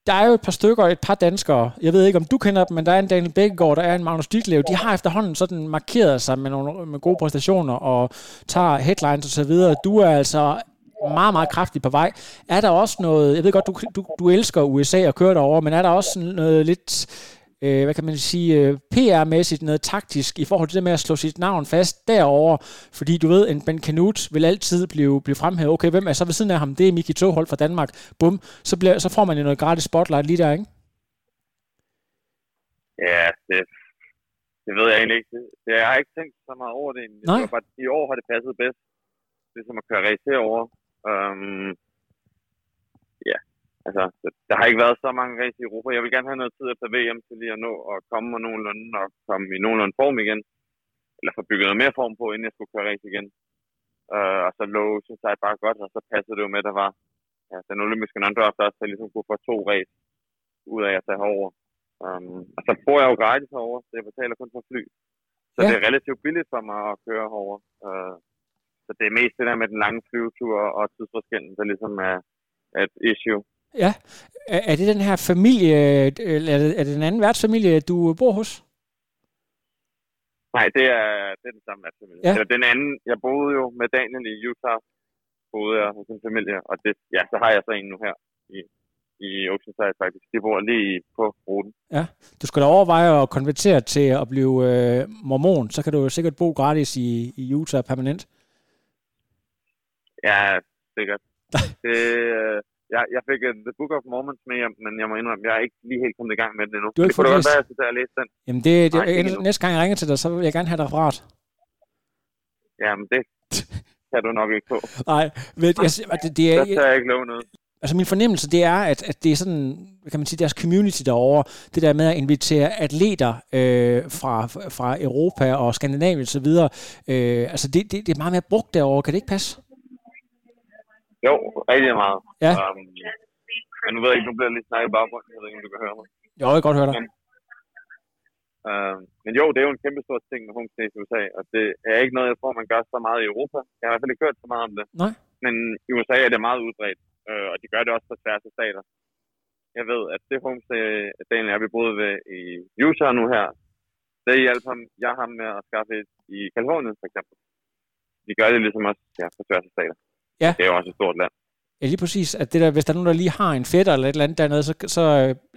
der er jo et par stykker, et par danskere. Jeg ved ikke, om du kender dem, men der er en Daniel Bækkegaard, der er en Magnus Ditlev. De har efterhånden sådan markeret sig med nogle med gode præstationer og tager headlines og så videre. Du er altså meget, meget kraftigt på vej. Er der også noget, jeg ved godt, du, du, du elsker USA og kører derover, men er der også noget lidt øh, hvad kan man sige, øh, PR-mæssigt noget taktisk i forhold til det med at slå sit navn fast derover, fordi du ved, en Ben Canute vil altid blive, blive fremhævet. Okay, hvem er så ved siden af ham? Det er Miki Toholt fra Danmark. Bum, så, bliver, så får man jo noget gratis spotlight lige der, ikke? Ja, det, det ved jeg egentlig ikke. Det, jeg har ikke tænkt så meget over det. Nej. Det bare, I år har det passet bedst. Det som at køre race herovre. Um, ja, altså, der har ikke været så mange race i Europa. Jeg vil gerne have noget tid efter VM til lige at nå at komme med nogenlunde og komme i nogenlunde form igen. Eller få bygget noget mere form på, inden jeg skulle køre race igen. Uh, og så lå, synes jeg, bare godt, og så passede det jo med, at der var ja, den olympiske non-draft også, så jeg ligesom kunne få to race ud af at tage herover. Um, og så bor jeg jo gratis herovre, så jeg betaler kun for fly. Så ja. det er relativt billigt for mig at køre herover. Uh, så det er mest det der med den lange flyvetur og tidsforskellen, der ligesom er, er et issue. Ja. Er, er det den her familie, eller er det, er det den anden værtsfamilie, du bor hos? Nej, det er, det er den samme værtsfamilie. Ja. Eller den anden, jeg boede jo med Daniel i Utah, boede jeg hos en familie, og det, ja, så har jeg så en nu her i, i Oceanside faktisk. De bor lige på ruten. Ja. Du skal da overveje at konvertere til at blive øh, mormon, så kan du sikkert bo gratis i, i Utah permanent. Ja, sikkert. det, øh, jeg, jeg fik uh, The Book of Mormons med hjem, men jeg må indrømme, jeg er ikke lige helt kommet i gang med den endnu. Du har det ikke kunne da fået godt læst? være, at jeg skal tage og læse den. Jamen det, det Nej, endnu. næste gang jeg ringer til dig, så vil jeg gerne have et referat. Jamen, det kan du nok ikke få. Nej, ved, jeg, det, det er, Der tager jeg ikke love noget. altså min fornemmelse, det er, at, at det er sådan, hvad kan man sige, deres community derovre, det der med at invitere atleter øh, fra, fra Europa og Skandinavien og så videre, øh, altså det, det, det er meget mere brugt derovre, kan det ikke passe? Jo, rigtig meget. Ja. Um, men nu ved jeg ikke, nu bliver jeg lidt snakket i baggrunden. Jeg ved ikke, om du kan høre mig. Jo, jeg kan godt høre dig. Uh, men jo, det er jo en kæmpe stor ting med homestays i USA, og det er ikke noget, jeg tror, man gør så meget i Europa. Jeg har i hvert fald ikke hørt så meget om det. Nej. Men i USA er det meget udbredt, uh, og de gør det også på tværs af stater. Jeg ved, at det homestay, Daniel og jeg, vi boede ved i Utah nu her, det hjalp ham, jeg ham med at skaffe et i Kalifornien, for eksempel. De gør det ligesom også ja, på tværs af stater. Ja. Det er jo også et stort land. Ja, lige præcis. At det der, hvis der er nogen, der lige har en fætter eller et eller andet dernede, så, så,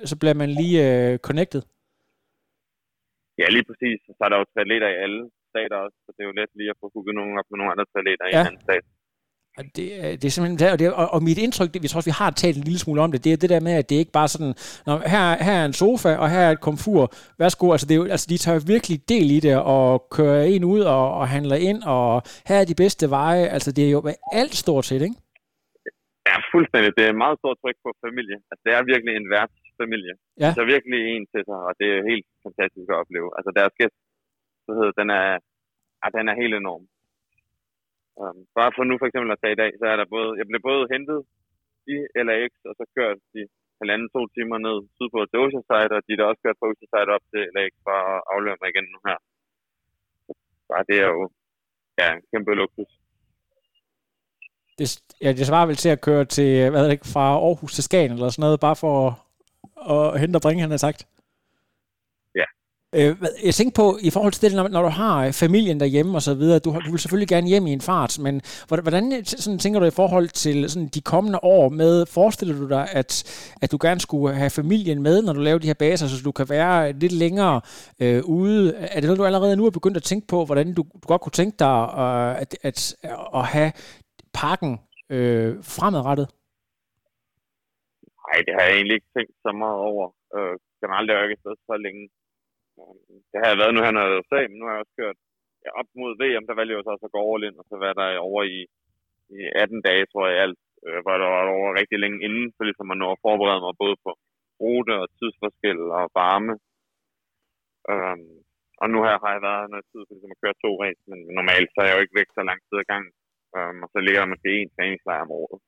så bliver man lige øh, connected. Ja, lige præcis. Så er der jo triatleter i alle stater også, så det er jo let lige at få hooket nogen op med nogle andre triatleter i Ja. en anden stat. Det, er- det er simpelthen og, det, og, og mit indtryk, det, vi tror også, vi har talt en lille smule om det, det er det der med, at det ikke bare sådan, Nå, her, her er en sofa, og her er et komfur, værsgo, altså, det er jo, altså de tager virkelig del i det, og kører en ud og, og handler ind, og her er de bedste veje, altså det er jo alt stort set, ikke? Ja, fuldstændig. Det er meget stort tryk på familie. Altså, det er virkelig en værtsfamilie. Ja. Så virkelig en til sig, og det er helt fantastisk at opleve. Altså, deres gæst, så hedder, den er, ja, den er helt enorm. Um, bare for nu for eksempel at tage i dag, så er der både, jeg blev både hentet i LAX, og så kørt de halvanden to timer ned sydpå til Oceanside, og de der også kørt fra Oceanside op til LAX for at aflevere mig igen nu her. Bare det er jo ja, en kæmpe luksus. Det, ja, det svarer vel til at køre til, hvad ved jeg ikke, fra Aarhus til Skagen eller sådan noget, bare for at, at hente og bringe, han har sagt. Øh, jeg tænker på, i forhold til det, når, når du har familien derhjemme og så videre, du, du vil selvfølgelig gerne hjem i en fart, men hvordan, sådan, tænker du i forhold til sådan, de kommende år med, forestiller du dig, at, at du gerne skulle have familien med, når du laver de her baser, så du kan være lidt længere øh, ude? Er det noget, du allerede nu er begyndt at tænke på, hvordan du, du godt kunne tænke dig øh, at, at, at have parken øh, fremadrettet? Nej, det har jeg egentlig ikke tænkt så meget over. Øh, generelt er jeg ikke så længe. Det har jeg været nu han har været sag, men nu har jeg også kørt ja, op mod VM, der valgte jeg jo så også at gå all in, og så være der over i, i 18 dage, tror jeg alt, øh, hvor der var over rigtig længe inden, for ligesom at nå at forberede mig både på rute og tidsforskel og varme. Um, og nu her har jeg været noget tid for ligesom at køre to race, men normalt så er jeg jo ikke væk så lang tid ad gangen. Um, og så ligger der måske en træningslejr om året.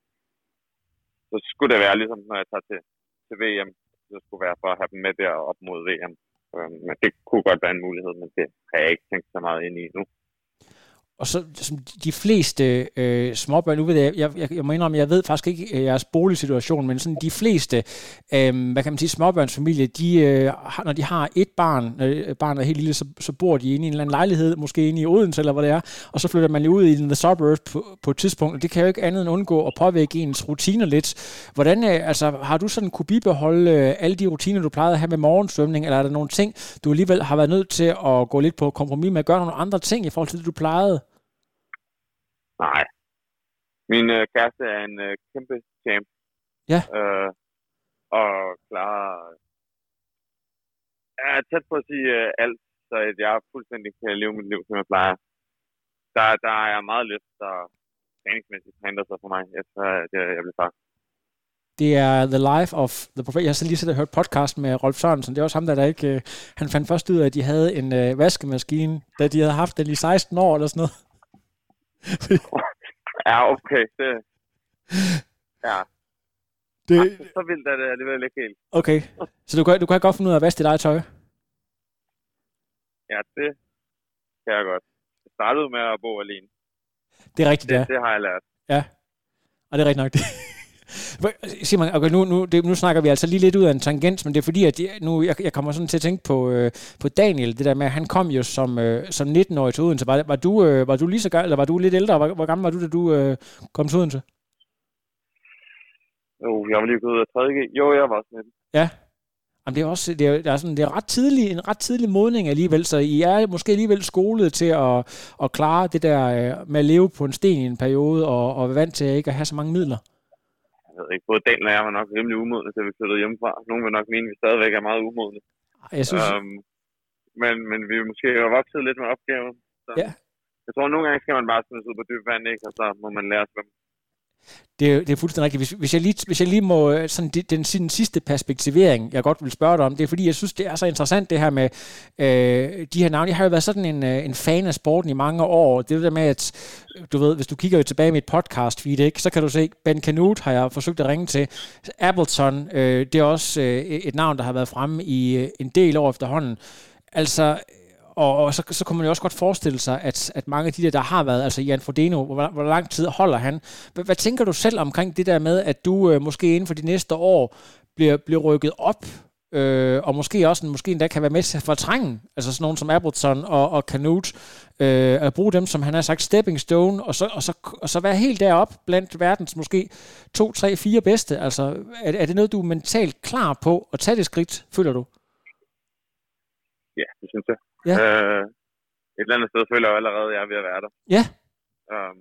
Så skulle det være ligesom, når jeg tager til, til VM, så skulle være for at have dem med der op mod VM. Um, men det kunne godt være en mulighed, men det har jeg ikke tænkt så meget ind i nu og så som de fleste øh, småbørn, nu ved jeg, jeg, jeg, jeg må indrømme, jeg ved faktisk ikke øh, jeres boligsituation, men sådan de fleste, øh, hvad kan man sige, småbørnsfamilier, de, øh, når de har et barn, når øh, barnet er helt lille, så, så bor de inde i en eller anden lejlighed, måske inde i Odense eller hvad det er, og så flytter man lige ud i den the suburbs på, på et tidspunkt, og det kan jo ikke andet end undgå at påvirke ens rutiner lidt. Hvordan, øh, altså, har du sådan kunne bibeholde øh, alle de rutiner, du plejede at have med morgensvømning, eller er der nogle ting, du alligevel har været nødt til at gå lidt på kompromis med at gøre nogle andre ting i forhold til det, du plejede? Nej. Min øh, kæreste er en øh, kæmpe champ. Ja. Øh, og klar er tæt på at sige øh, alt, så jeg fuldstændig kan leve mit liv, som jeg plejer. Der, der er meget lyst, der træningsmæssigt har ændret sig for mig, efter at jeg, jeg blev far. Det er The Life of the Prophet. Jeg har lige siddet og hørt podcast med Rolf Sørensen. Det er også ham, der, der ikke... Øh, han fandt først ud af, at de havde en øh, vaskemaskine, da de havde haft den i 16 år eller sådan noget. ja, okay. Det, ja. Det, Ej, så vildt er det alligevel ikke helt. Okay. Så du kan, du kan godt finde ud af at vaske dit eget tøj? Ja, det kan jeg godt. Jeg startede med at bo alene. Det er rigtigt, det, ja. Det har jeg lært. Ja. Og det er rigtigt nok. Det. Simon, okay, nu, nu, det, nu snakker vi altså lige lidt ud af en tangent, men det er fordi, at jeg, nu, jeg, jeg kommer sådan til at tænke på, øh, på Daniel, det der med, at han kom jo som, øh, som 19-årig til Odense. Var, var, du, øh, var du lige så gammel, eller var du lidt ældre? Hvor, hvor gammel var du, da du øh, kom til Odense? Jo, jeg var lige gået ud af 3. Jo, jeg var også 19. Ja. Jamen, det er også det er, det er sådan, det er ret tidlig, en ret tidlig modning alligevel, så I er måske alligevel skolet til at, at klare det der øh, med at leve på en sten i en periode, og, og være vant til ikke at have så mange midler ved ikke, både Daniel og jeg var nok rimelig umodne, til vi flyttede hjemmefra. Nogle vil nok mene, at vi stadigvæk er meget umodne. Jeg synes... Um, men, men vi måske har vokset lidt med opgaven. Så. Ja. Jeg tror, at nogle gange skal man bare smides ud på dyb vand, ikke? og så må man lære at svømme. Det det er fuldstændig rigtigt. Hvis, hvis, jeg lige, hvis jeg lige må, øh, sådan den, den, den sidste perspektivering, jeg godt vil spørge dig om, det er fordi, jeg synes, det er så interessant det her med øh, de her navne. Jeg har jo været sådan en, øh, en fan af sporten i mange år. Det er det der med, at øh, du ved, hvis du kigger jo tilbage i mit podcast feed, ikke, så kan du se, Ben Canute har jeg forsøgt at ringe til. Appleton, øh, det er også øh, et navn, der har været fremme i øh, en del år efterhånden. Altså, og, og så, så kunne man jo også godt forestille sig, at, at mange af de der, der har været, altså Jan Frodeno, hvor, hvor lang tid holder han? Hvad, hvad tænker du selv omkring det der med, at du øh, måske inden for de næste år bliver, bliver rykket op, øh, og måske også måske endda kan være med til at fortrænge, altså sådan nogen som Appleton og, og Canute, øh, at bruge dem, som han har sagt, stepping stone, og så, og så, og så være helt derop blandt verdens måske to, tre, fire bedste. Altså, er, er det noget, du er mentalt klar på at tage det skridt, føler du? Ja, det synes jeg. Ja. Øh, et eller andet sted føler jeg allerede, at jeg er ved at være der. Ja. Um,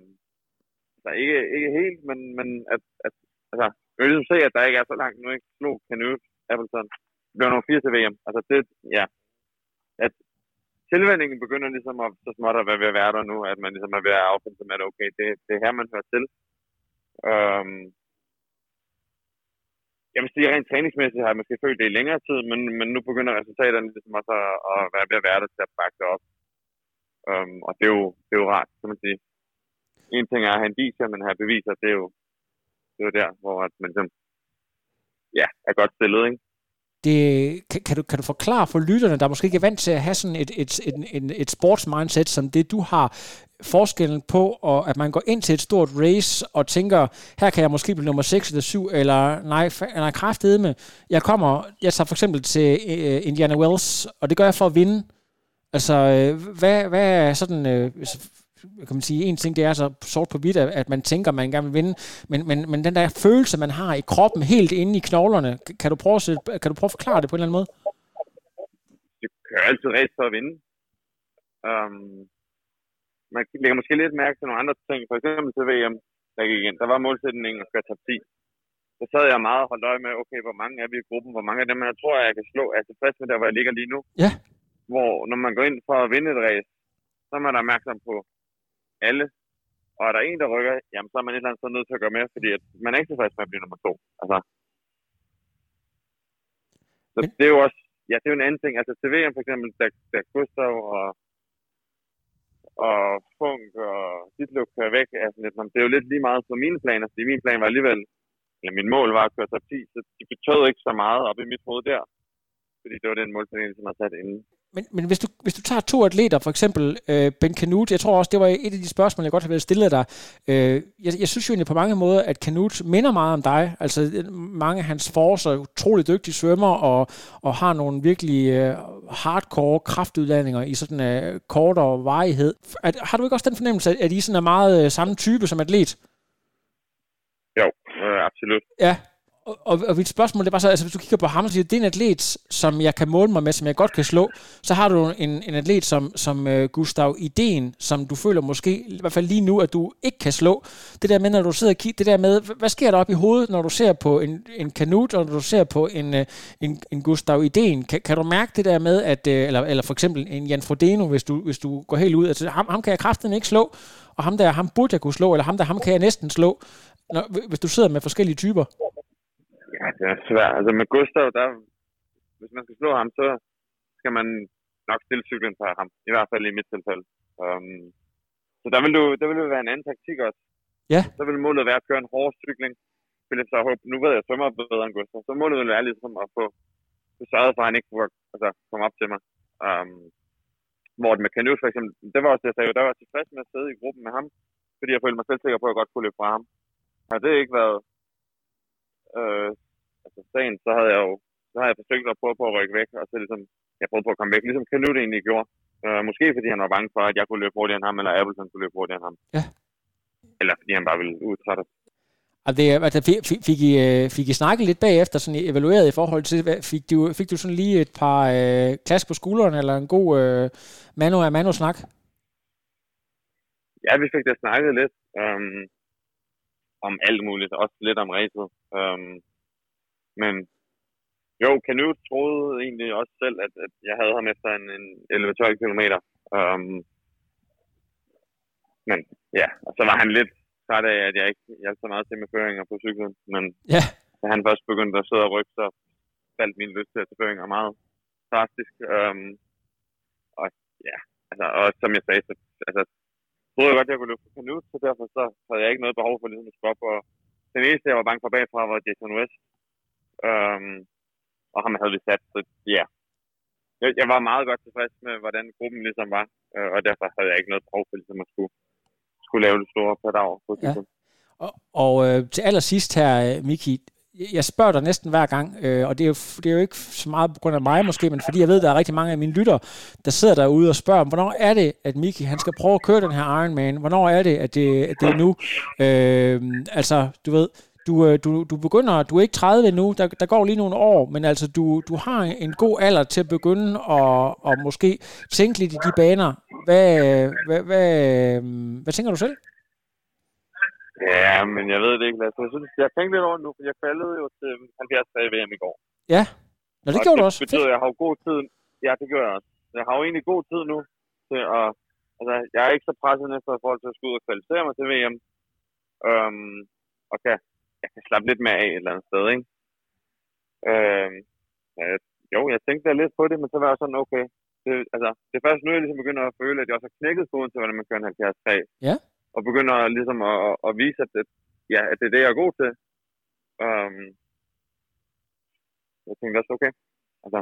så ikke, ikke helt, men, men at, at altså, jeg vil ligesom se, at der ikke er så langt nu, ikke? Slog Canute, Appleton. Det bliver nogle fire til VM. Altså det, ja. At tilvændingen begynder ligesom at, så småt at være ved at være der nu, at man ligesom er ved at affinde sig med, at okay, det, det er her, man hører til. Um, jeg vil sige, rent træningsmæssigt har jeg måske følt det i længere tid, men, men nu begynder resultaterne ligesom også at, at være ved at være der til at bakke det op. Um, og det er, jo, det er jo rart, kan man sige. En ting er at have en viser, men have beviser, det er jo, det er jo der, hvor at man ligesom, ja, er godt stillet, ikke? Det, kan, kan, du, kan du forklare for lytterne, der måske ikke er vant til at have sådan et, et, et, et, et sportsmindset, som det du har, forskellen på, og at man går ind til et stort race og tænker, her kan jeg måske blive nummer 6 eller 7, eller nej, nej kraftede med, jeg kommer, jeg tager for eksempel til uh, Indiana Wells, og det gør jeg for at vinde. Altså, øh, hvad, hvad er sådan, uh, kan man sige, en ting, det er så sort på hvidt, at man tænker, at man gerne vil vinde, men, men, men den der følelse, man har i kroppen, helt inde i knoglerne, kan du prøve at, kan du prøve at forklare det på en eller anden måde? Det kører altid ræs for at vinde. Um, man lægger måske lidt mærke til nogle andre ting, for eksempel til VM, der gik ind. Der var målsætningen at gøre top 10. Så sad jeg meget og holdt øje med, okay, hvor mange er vi i gruppen, hvor mange af dem, jeg tror, jeg kan slå, er tilfreds med der, hvor jeg ligger lige nu. Ja. Hvor når man går ind for at vinde et race, så er man opmærksom på alle. Og er der en, der rykker, jamen så er man et eller andet sted nødt til at gøre med, fordi at man er ikke tilfreds med at blive nummer to. Altså. Så det er jo også, ja, det er jo en anden ting. Altså til VM for eksempel, da, da Gustav og, og Funk og Ditluk kører væk, altså, det er jo lidt lige meget på mine planer, fordi min plan var alligevel, eller min mål var at køre top 10, så de betød ikke så meget op i mit hoved der, fordi det var den målsætning, som jeg sat inden. Men, men hvis, du, hvis du tager to atleter, for eksempel øh, Ben Canute, jeg tror også, det var et af de spørgsmål, jeg godt har været stillet dig. Øh, jeg, jeg synes jo egentlig på mange måder, at Canute minder meget om dig. Altså mange af hans forser er utrolig dygtige svømmer, og, og har nogle virkelig øh, hardcore kraftudlandinger i sådan en øh, kortere varighed. At, har du ikke også den fornemmelse, at I sådan er meget øh, samme type som atlet? Jo, øh, absolut. Ja, og, og, og mit spørgsmål det bare så, altså hvis du kigger på ham, og siger, det er en atlet, som jeg kan måle mig med, som jeg godt kan slå. Så har du en, en atlet som, som uh, Gustav Ideen, som du føler måske, i hvert fald lige nu, at du ikke kan slå. Det der med, når du sidder og kigger, det der med, hvad sker der op i hovedet, når du ser på en, en kanut, og når du ser på en, uh, en, en Gustav Ideen? Kan, kan du mærke det der med, at, uh, eller, eller for eksempel en Jan Frodeno, hvis du, hvis du går helt ud, altså ham, ham kan jeg kraften ikke slå, og ham der, ham burde jeg kunne slå, eller ham der, ham kan jeg næsten slå, når, hvis du sidder med forskellige typer. Ja, det er svært. Altså med Gustav, der, hvis man skal slå ham, så skal man nok stille cyklen på ham. I hvert fald i mit tilfælde. Um, så der vil, du, der vil jo være en anden taktik også. Ja. Så vil målet være at køre en hård cykling. Philip så håbe, nu ved jeg, svømmer bedre end Gustav. Så målet vil være ligesom at få, sørget for, at han ikke kunne altså, komme op til mig. Um, med Canute for eksempel, det var også det, jeg sagde, der var tilfreds med at sidde i gruppen med ham, fordi jeg følte mig selv sikker på, at jeg godt kunne løbe fra ham. Har det ikke været øh, altså sagen, så havde jeg jo så havde jeg forsøgt at prøve på at rykke væk, og så ligesom, jeg prøvede på at komme væk, ligesom Canute egentlig gjorde. Øh, måske fordi han var bange for, at jeg kunne løbe hurtigere end ham, eller Appleton kunne løbe hurtigere end ham. Ja. Eller fordi han bare ville udtrætte. Og det, altså, fik, fik, I, øh, fik I snakket lidt bagefter, sådan evalueret i forhold til, fik du, fik du sådan lige et par øh, klask på skulderen, eller en god øh, mano af mano snak? Ja, vi fik da snakket lidt um, om alt muligt, også lidt om racet. Um, men jo, Canute troede egentlig også selv, at, at jeg havde ham efter en, en 11-12 km. Um, men ja, og så var han lidt træt af, at jeg ikke hjalp så meget til med føringer på cyklen. Men ja. da han først begyndte at sidde og rykke, så faldt min lyst til at tage føringer meget drastisk. Um, og ja, altså, og som jeg sagde, så altså, troede jeg godt, at jeg kunne løbe på så derfor så havde jeg ikke noget behov for ligesom at stoppe. Og den eneste, jeg var bange for bagfra, var Jason West. Um, og ham havde vi sat, så ja. Jeg, jeg var meget godt tilfreds med, hvordan gruppen ligesom var, øh, og derfor havde jeg ikke noget behov for ligesom at skulle, skulle lave det store per dag. På ja. Og, og øh, til allersidst her, Miki, jeg spørger dig næsten hver gang, øh, og det er, jo, det er jo ikke så meget på grund af mig måske, men fordi jeg ved, at der er rigtig mange af mine lytter, der sidder derude og spørger, hvornår er det, at Miki han skal prøve at køre den her Ironman? Hvornår er det, at det, at det er nu? Øh, altså, du ved, du, øh, du, du begynder, du er ikke 30 endnu, der, der går lige nogle år, men altså du, du har en god alder til at begynde at, at måske tænke lidt i de baner. Hvad, hvad, hvad, hvad tænker du selv? Ja, men jeg ved det ikke, Lasse. Jeg synes, jeg tænkte lidt over nu, for jeg faldet jo til 70 VM i går. Ja, Nå, det gjorde du også. Det betyder, at jeg har jo god tid. Ja, det gør jeg også. Jeg har jo egentlig god tid nu til at... Altså, jeg er ikke så presset næste i forhold til at skulle ud og kvalificere mig til VM. Um, og kan jeg kan slappe lidt mere af et eller andet sted, ikke? Øh, ja, jo, jeg tænkte lidt på det, men så var jeg sådan, okay, det, altså, det er først nu, jeg ligesom begynder at føle, at jeg også har knækket foden til, hvordan man kører en 73. Ja. Og begynder ligesom at, at, at vise, at det, ja, at det er det, jeg er god til. Um, jeg tænkte også, okay, altså,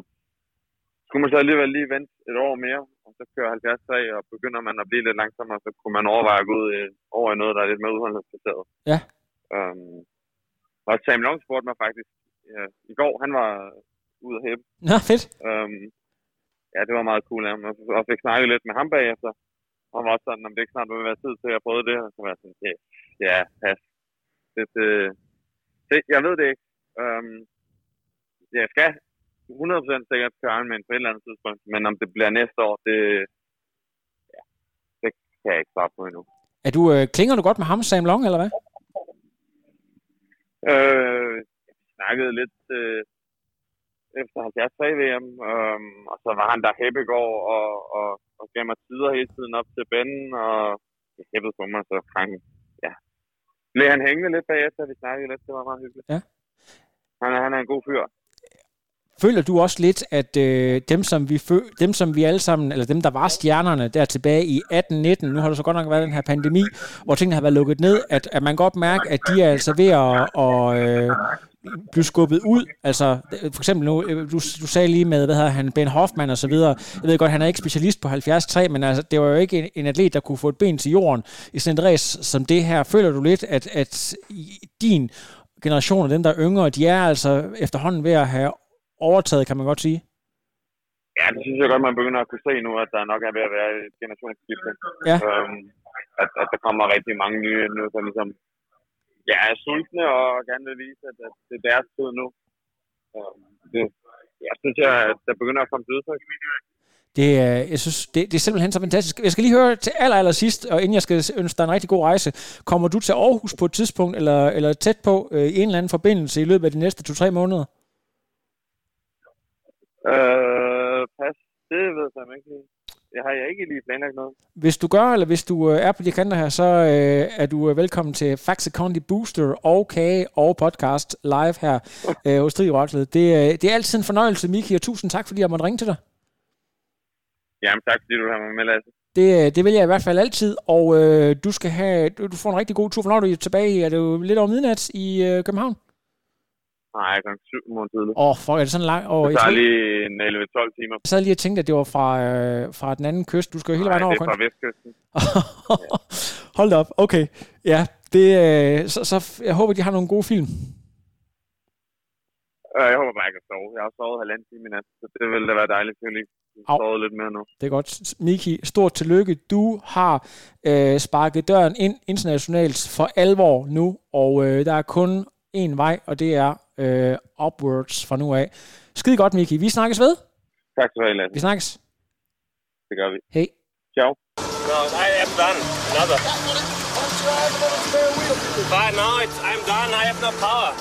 skulle man så alligevel lige vente et år mere, og så køre 73, og begynder man at blive lidt langsommere, så kunne man overveje at gå ud i, over i noget, der er lidt mere udholdenhedsbaseret. Ja. Um, og Sam Long spurgte mig faktisk ja, i går, han var ude at hæppe. Nå, fedt. Um, ja, det var meget cool af ham. Og fik snakket lidt med ham bagefter. Og han var også sådan, om det ikke snart vil være tid til at prøve det. Og så var jeg sådan, ja, ja pas. Det, det, det, jeg ved det ikke. Um, jeg skal 100% sikkert køre Ironman på et eller andet tidspunkt. Men om det bliver næste år, det, ja, det kan jeg ikke svare på endnu. Er du, øh, klinger du godt med ham, Sam Long, eller hvad? Øh, jeg snakkede lidt øh, efter 73 VM, øh, og så var han der Hebbegaard og, og, og gav mig tider hele tiden op til bænden, og det hæppede på mig, så han, ja. Blev han hængende lidt bagefter, vi snakkede lidt, det var meget hyggeligt. Ja. Han, han er en god fyr føler du også lidt, at øh, dem, som vi fø- dem, som vi alle sammen, eller dem, der var stjernerne der tilbage i 18-19, nu har der så godt nok været den her pandemi, hvor tingene har været lukket ned, at, at man godt mærke, at de er altså ved at, at øh, blive skubbet ud. Altså, for eksempel nu, øh, du, du sagde lige med, hvad hedder han, Ben Hoffman og så videre. Jeg ved godt, han er ikke specialist på 73, men altså, det var jo ikke en, en atlet, der kunne få et ben til jorden i sådan et race som det her. Føler du lidt, at, at din generation og dem, der er yngre, de er altså efterhånden ved at have overtaget, kan man godt sige? Ja, det synes jeg godt, man begynder at kunne se nu, at der nok er ved at være et generationsskifte. Ja. Øhm, at, at der kommer rigtig mange nye nu, som ligesom ja, er sultne og gerne vil vise, at, at det er deres tid nu. Øhm, det, jeg synes, jeg, at der begynder at komme til udtryk. Det, jeg synes, det, det er simpelthen så fantastisk. Jeg skal lige høre til aller, aller sidst, og inden jeg skal ønske dig en rigtig god rejse, kommer du til Aarhus på et tidspunkt, eller, eller tæt på, øh, i en eller anden forbindelse i løbet af de næste to-tre måneder? Øh, pas, det ved jeg ikke lige. Jeg har jeg ikke lige planlagt noget. Hvis du gør, eller hvis du øh, er på de kanter her, så øh, er du øh, velkommen til Faxe County Booster og Kage og podcast live her øh, hos Strig det, øh, det er altid en fornøjelse, Miki, og tusind tak, fordi jeg måtte ringe til dig. Jamen tak, fordi du har mig med, Lasse. Det, øh, det vil jeg i hvert fald altid, og øh, du skal have, du, du får en rigtig god tur. Hvornår er du tilbage? Er det jo lidt over midnat i øh, København? Nej, klokken 7 morgen tidligt. Åh, oh, fuck, er det sådan langt? Oh, det tager lige en 11-12 timer. Jeg sad lige og tænkte, at det var fra, øh, fra den anden kyst. Du skal jo hele Nej, vejen over. det er fra vestkysten. Hold op, okay. Ja, det, øh, så, så jeg håber, de har nogle gode film. Øh, jeg håber bare, jeg kan sove. Jeg har sovet halvanden time i nat, så det ville da være dejligt, at jeg lige sovet lidt mere nu. Det er godt. Miki, stort tillykke. Du har øh, sparket døren ind internationalt for alvor nu, og øh, der er kun en vej, og det er øh, upwards fra nu af. Skide godt, Miki. Vi snakkes ved. Tak skal du have, Lasse. Vi snakkes. Det gør vi. Hej. Ciao. No, I am done. Another. But no, it's, I'm done. I have no power.